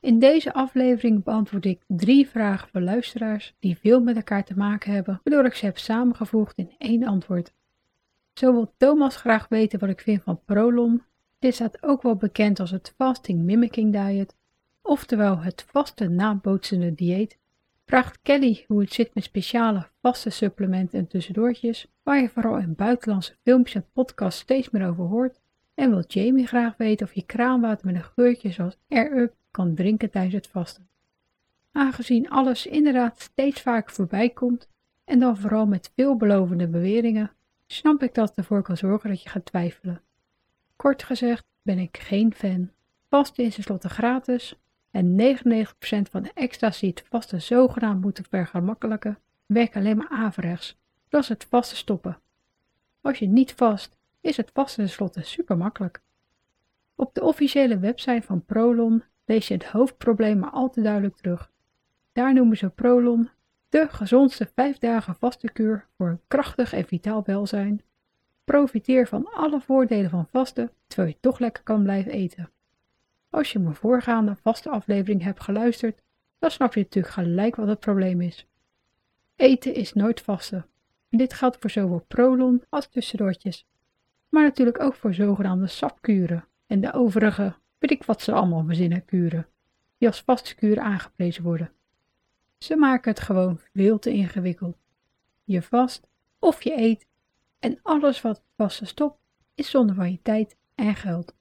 In deze aflevering beantwoord ik drie vragen van luisteraars die veel met elkaar te maken hebben, waardoor ik ze heb samengevoegd in één antwoord. Zo wil Thomas graag weten wat ik vind van Prolon. Dit staat ook wel bekend als het Fasting Mimicking Diet, oftewel het vaste nabootsende dieet. Vraagt Kelly hoe het zit met speciale vaste supplementen en tussendoortjes, waar je vooral in buitenlandse filmpjes en podcasts steeds meer over hoort. En wil Jamie graag weten of je kraanwater met een geurtje zoals Air Up kan drinken tijdens het vasten. Aangezien alles inderdaad steeds vaker voorbij komt en dan vooral met veelbelovende beweringen, snap ik dat ervoor kan zorgen dat je gaat twijfelen. Kort gezegd ben ik geen fan. Vasten is tenslotte gratis en 99% van de extra's die het vasten zogenaamd moeten vergemakkelijken, werken alleen maar averechts. Dat het vasten stoppen. Als je niet vast, is het vasten tenslotte super makkelijk. Op de officiële website van Prolon lees je het hoofdprobleem maar al te duidelijk terug. Daar noemen ze Prolon de gezondste vijf dagen vaste kuur voor een krachtig en vitaal welzijn. Profiteer van alle voordelen van vasten, terwijl je toch lekker kan blijven eten. Als je mijn voorgaande vaste aflevering hebt geluisterd, dan snap je natuurlijk gelijk wat het probleem is. Eten is nooit vasten. Dit geldt voor zowel prolon als tussendoortjes. Maar natuurlijk ook voor zogenaamde sapkuren en de overige weet ik wat ze allemaal verzinnen kuren, die als vaste kuren aangeprezen worden. Ze maken het gewoon veel te ingewikkeld. Je vast of je eet en alles wat vasten stopt is zonde van je tijd en geld.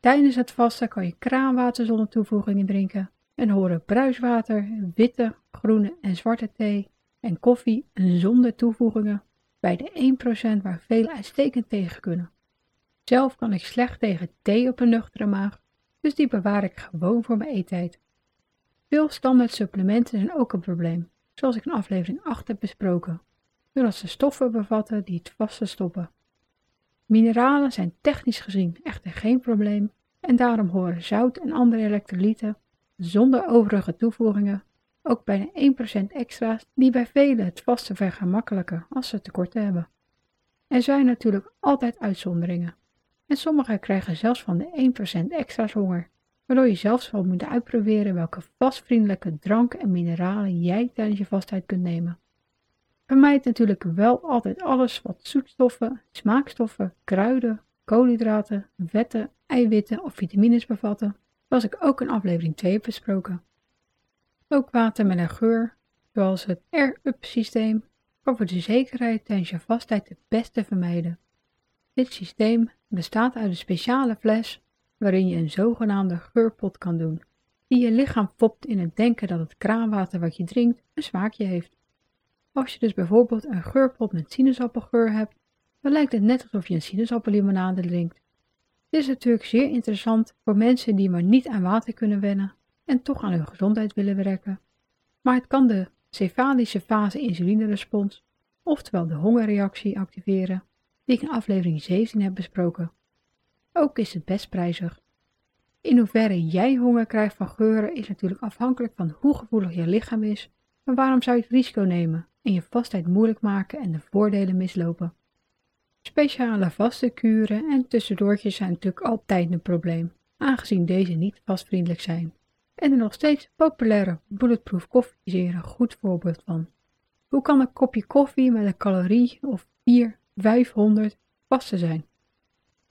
Tijdens het vasten kan je kraanwater zonder toevoegingen drinken en horen bruiswater, witte, groene en zwarte thee en koffie zonder toevoegingen bij de 1% waar velen uitstekend tegen kunnen. Zelf kan ik slecht tegen thee op een nuchtere maag, dus die bewaar ik gewoon voor mijn eettijd. Veel standaard supplementen zijn ook een probleem, zoals ik in aflevering 8 heb besproken, doordat ze stoffen bevatten die het vaste stoppen. Mineralen zijn technisch gezien echter geen probleem en daarom horen zout en andere elektrolyten, zonder overige toevoegingen, ook bijna 1% extra's die bij velen het vaste vergemakkelijken als ze tekorten hebben. Er zijn natuurlijk altijd uitzonderingen en sommigen krijgen zelfs van de 1% extra's honger, waardoor je zelfs wel moet uitproberen welke vastvriendelijke dranken en mineralen jij tijdens je vastheid kunt nemen. Vermijd natuurlijk wel altijd alles wat zoetstoffen, smaakstoffen, kruiden, koolhydraten, vetten, eiwitten of vitamines bevatten, zoals ik ook in aflevering 2 heb besproken. Ook water met een geur, zoals het Air-Up systeem, kan voor de zekerheid tijdens je vastheid het beste vermijden. Dit systeem bestaat uit een speciale fles waarin je een zogenaamde geurpot kan doen, die je lichaam fopt in het denken dat het kraanwater wat je drinkt een smaakje heeft. Als je dus bijvoorbeeld een geurpot met sinaasappelgeur hebt, dan lijkt het net alsof je een sinaasappellimonade drinkt. Dit is natuurlijk zeer interessant voor mensen die maar niet aan water kunnen wennen en toch aan hun gezondheid willen werken. Maar het kan de cefalische fase insulinerespons, oftewel de hongerreactie, activeren die ik in aflevering 17 heb besproken. Ook is het best prijzig. In hoeverre jij honger krijgt van geuren is natuurlijk afhankelijk van hoe gevoelig je lichaam is, maar waarom zou je het risico nemen en je vastheid moeilijk maken en de voordelen mislopen? Speciale vaste kuren en tussendoortjes zijn natuurlijk altijd een probleem, aangezien deze niet vastvriendelijk zijn. En de nog steeds populaire bulletproof koffie is hier een goed voorbeeld van. Hoe kan een kopje koffie met een calorie of 4 500 vaste zijn.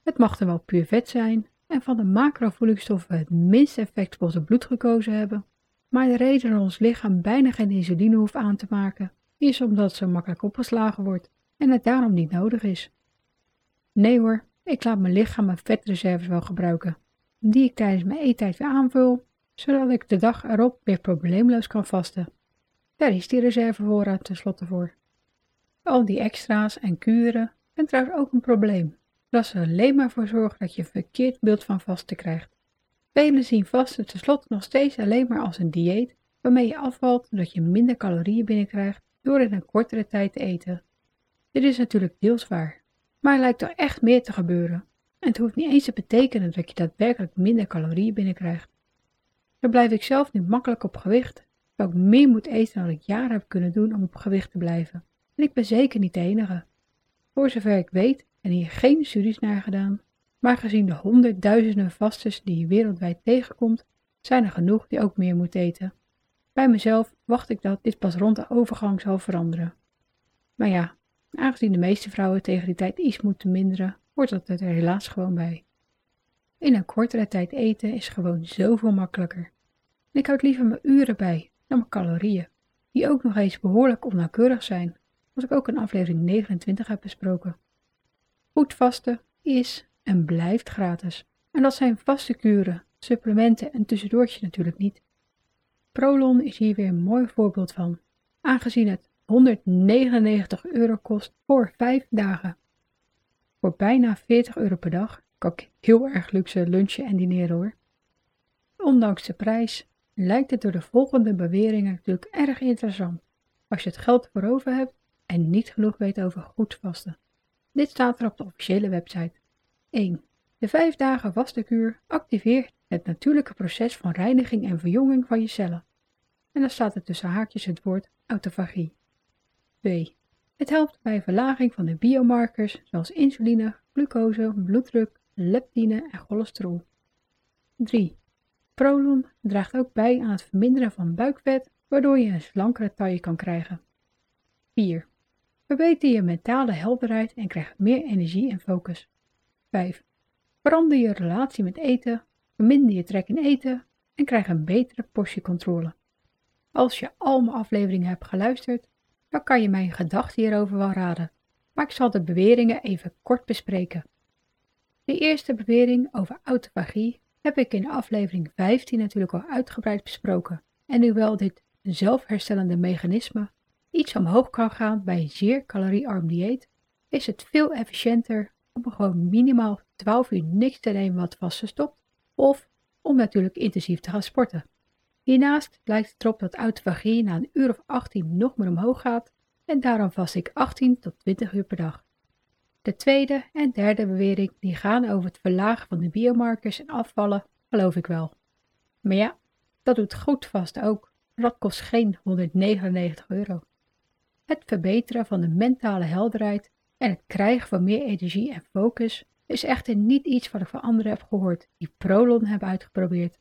Het mag dan wel puur vet zijn en van de macrovoedingsstoffen het minst effect op het bloed gekozen hebben, maar de reden dat ons lichaam bijna geen insuline hoeft aan te maken, is omdat zo makkelijk opgeslagen wordt en het daarom niet nodig is. Nee hoor, ik laat mijn lichaam mijn vetreserves wel gebruiken, die ik tijdens mijn eettijd weer aanvul, zodat ik de dag erop weer probleemloos kan vasten. Daar is die reservevoorraad tenslotte voor. Al die extra's en kuren zijn trouwens ook een probleem, dat ze alleen maar voor zorgen dat je een verkeerd beeld van vasten krijgt. Velen zien vasten tenslotte nog steeds alleen maar als een dieet waarmee je afvalt doordat je minder calorieën binnenkrijgt door in een kortere tijd te eten. Dit is natuurlijk deels waar, maar er lijkt er echt meer te gebeuren. En het hoeft niet eens te betekenen dat je daadwerkelijk minder calorieën binnenkrijgt. Zo blijf ik zelf nu makkelijk op gewicht, terwijl ik meer moet eten dan ik jaren heb kunnen doen om op gewicht te blijven. En ik ben zeker niet de enige. Voor zover ik weet en hier geen studies naar gedaan, maar gezien de honderdduizenden vastes die je wereldwijd tegenkomt, zijn er genoeg die ook meer moeten eten. Bij mezelf wacht ik dat dit pas rond de overgang zal veranderen. Maar ja, aangezien de meeste vrouwen tegen die tijd iets moeten minderen, hoort dat er helaas gewoon bij. In een kortere tijd eten is gewoon zoveel makkelijker. En ik houd liever mijn uren bij dan mijn calorieën, die ook nog eens behoorlijk onnauwkeurig zijn, zoals ik ook in aflevering 29 heb besproken. Goed vasten is en blijft gratis. En dat zijn vaste kuren, supplementen en tussendoortjes natuurlijk niet. Prolon is hier weer een mooi voorbeeld van, aangezien het 199 euro kost voor 5 dagen. Voor bijna 40 euro per dag kan ik heel erg luxe lunchen en dineren hoor. Ondanks de prijs lijkt het door de volgende beweringen natuurlijk erg interessant als je het geld voor over hebt en niet genoeg weet over goed vasten. Dit staat er op de officiële website. 1. De 5 dagen vastenkuur activeert het natuurlijke proces van reiniging en verjonging van je cellen. En dan staat er tussen haakjes het woord autofagie. 2. Het helpt bij verlaging van de biomarkers zoals insuline, glucose, bloeddruk, leptine en cholesterol. 3. Prolon draagt ook bij aan het verminderen van buikvet, waardoor je een slankere taille kan krijgen. 4. Verbeter je mentale helderheid en krijgt meer energie en focus. 5. Verander je relatie met eten, verminder je trek in eten en krijg een betere portiecontrole. Als je al mijn afleveringen hebt geluisterd, dan kan je mijn gedachten hierover wel raden, maar ik zal de beweringen even kort bespreken. De eerste bewering over autofagie heb ik in aflevering 15 natuurlijk al uitgebreid besproken. En hoewel dit zelfherstellende mechanisme iets omhoog kan gaan bij een zeer caloriearm dieet, is het veel efficiënter om gewoon minimaal 12 uur niks te nemen wat vastgestopt of om natuurlijk intensief te gaan sporten. Hiernaast blijkt het erop dat autofagie na een uur of 18 nog meer omhoog gaat en daarom vast ik 18 tot 20 uur per dag. De tweede en derde bewering die gaan over het verlagen van de biomarkers en afvallen, geloof ik wel. Maar ja, dat doet goed vast ook. Dat kost geen 199 euro. Het verbeteren van de mentale helderheid en het krijgen van meer energie en focus is echter niet iets wat ik van anderen heb gehoord die Prolon hebben uitgeprobeerd.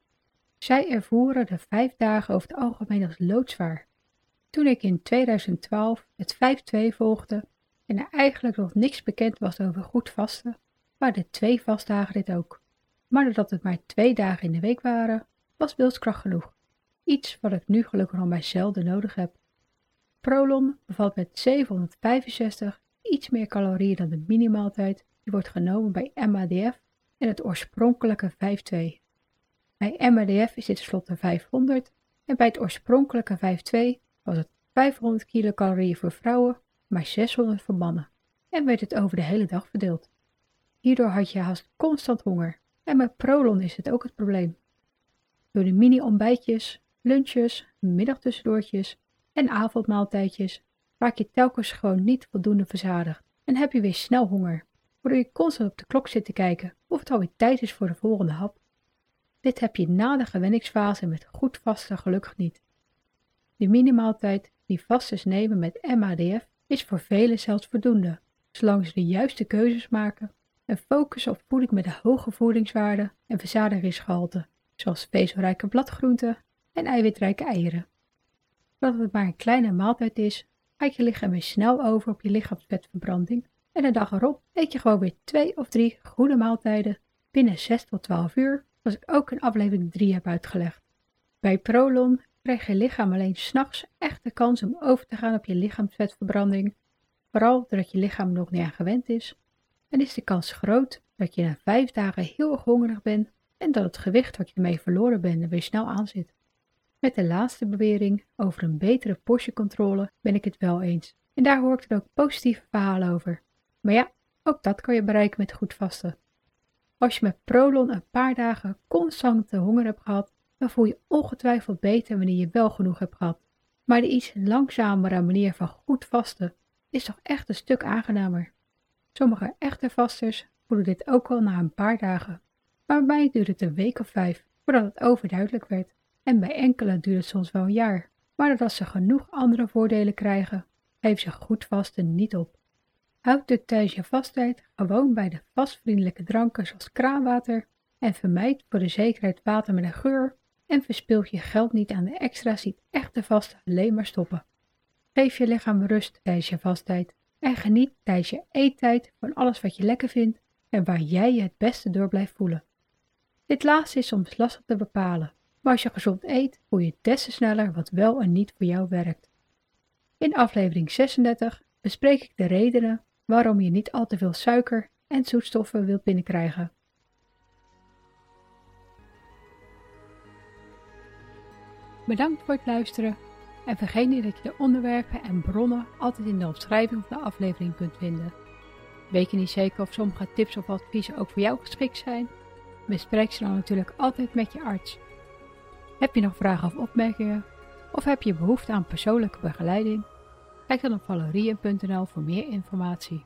Zij ervoeren de vijf dagen over het algemeen als loodzwaar. Toen ik in 2012 het 5-2 volgde en er eigenlijk nog niks bekend was over goed vasten, waren de twee vastdagen dit ook. Maar doordat het maar twee dagen in de week waren, was wilskracht genoeg. Iets wat ik nu gelukkig nog maar zelden nodig heb. Prolon bevat met 765 iets meer calorieën dan de minimaaltijd die wordt genomen bij MADF en het oorspronkelijke 5-2. Bij MADF is dit tenslotte 500 en bij het oorspronkelijke 5-2 was het 500 kilocalorieën voor vrouwen, maar 600 voor mannen en werd het over de hele dag verdeeld. Hierdoor had je haast constant honger en met Prolon is het ook het probleem. Door de mini-ontbijtjes, lunches, middagtussendoortjes en avondmaaltijdjes raak je telkens gewoon niet voldoende verzadigd en heb je weer snel honger, waardoor je constant op de klok zit te kijken of het alweer tijd is voor de volgende hap. Dit heb je na de gewenningsfase met goed vasten gelukkig niet. De minimaaltijd die vasters nemen met MADF is voor velen zelfs voldoende, zolang ze de juiste keuzes maken en focussen op voeding met een hoge voedingswaarde en verzadigingsgehalte, zoals vezelrijke bladgroenten en eiwitrijke eieren. Dat het maar een kleine maaltijd is, gaat je lichaam weer snel over op je lichaamsvetverbranding en de dag erop eet je gewoon weer twee of drie goede maaltijden binnen 6 tot 12 uur, zoals ik ook in aflevering 3 heb uitgelegd. Bij Prolon krijgt je lichaam alleen s'nachts echt de kans om over te gaan op je lichaamsvetverbranding, vooral doordat je lichaam nog niet aan gewend is, en is de kans groot dat je na vijf dagen heel erg hongerig bent en dat het gewicht wat je ermee verloren bent er weer snel aan zit. Met de laatste bewering over een betere portiecontrole ben ik het wel eens. En daar hoor ik ook positieve verhalen over. Maar ja, ook dat kan je bereiken met goed vasten. Als je met Prolon een paar dagen constante honger hebt gehad, dan voel je ongetwijfeld beter wanneer je wel genoeg hebt gehad. Maar de iets langzamere manier van goed vasten is toch echt een stuk aangenamer. Sommige echte vasters voelen dit ook al na een paar dagen, maar bij mij duurde het een week of vijf voordat het overduidelijk werd. En bij enkele duurt het soms wel een jaar. Maar doordat ze genoeg andere voordelen krijgen, geven ze goed vasten niet op. Houd de tijdens je vasttijd gewoon bij de vastvriendelijke dranken zoals kraanwater en vermijd voor de zekerheid water met een geur en verspil je geld niet aan de extra's die het echte vasten alleen maar stoppen. Geef je lichaam rust tijdens je vasttijd en geniet tijdens je eettijd van alles wat je lekker vindt en waar jij je het beste door blijft voelen. Dit laatste is soms lastig te bepalen, maar als je gezond eet, voel je des te sneller wat wel en niet voor jou werkt. In aflevering 36 bespreek ik de redenen waarom je niet al te veel suiker en zoetstoffen wilt binnenkrijgen. Bedankt voor het luisteren en vergeet niet dat je de onderwerpen en bronnen altijd in de omschrijving van de aflevering kunt vinden. Weet je niet zeker of sommige tips of adviezen ook voor jou geschikt zijn? Bespreek ze dan natuurlijk altijd met je arts. Heb je nog vragen of opmerkingen? Of heb je behoefte aan persoonlijke begeleiding? Kijk dan op valerien.nl voor meer informatie.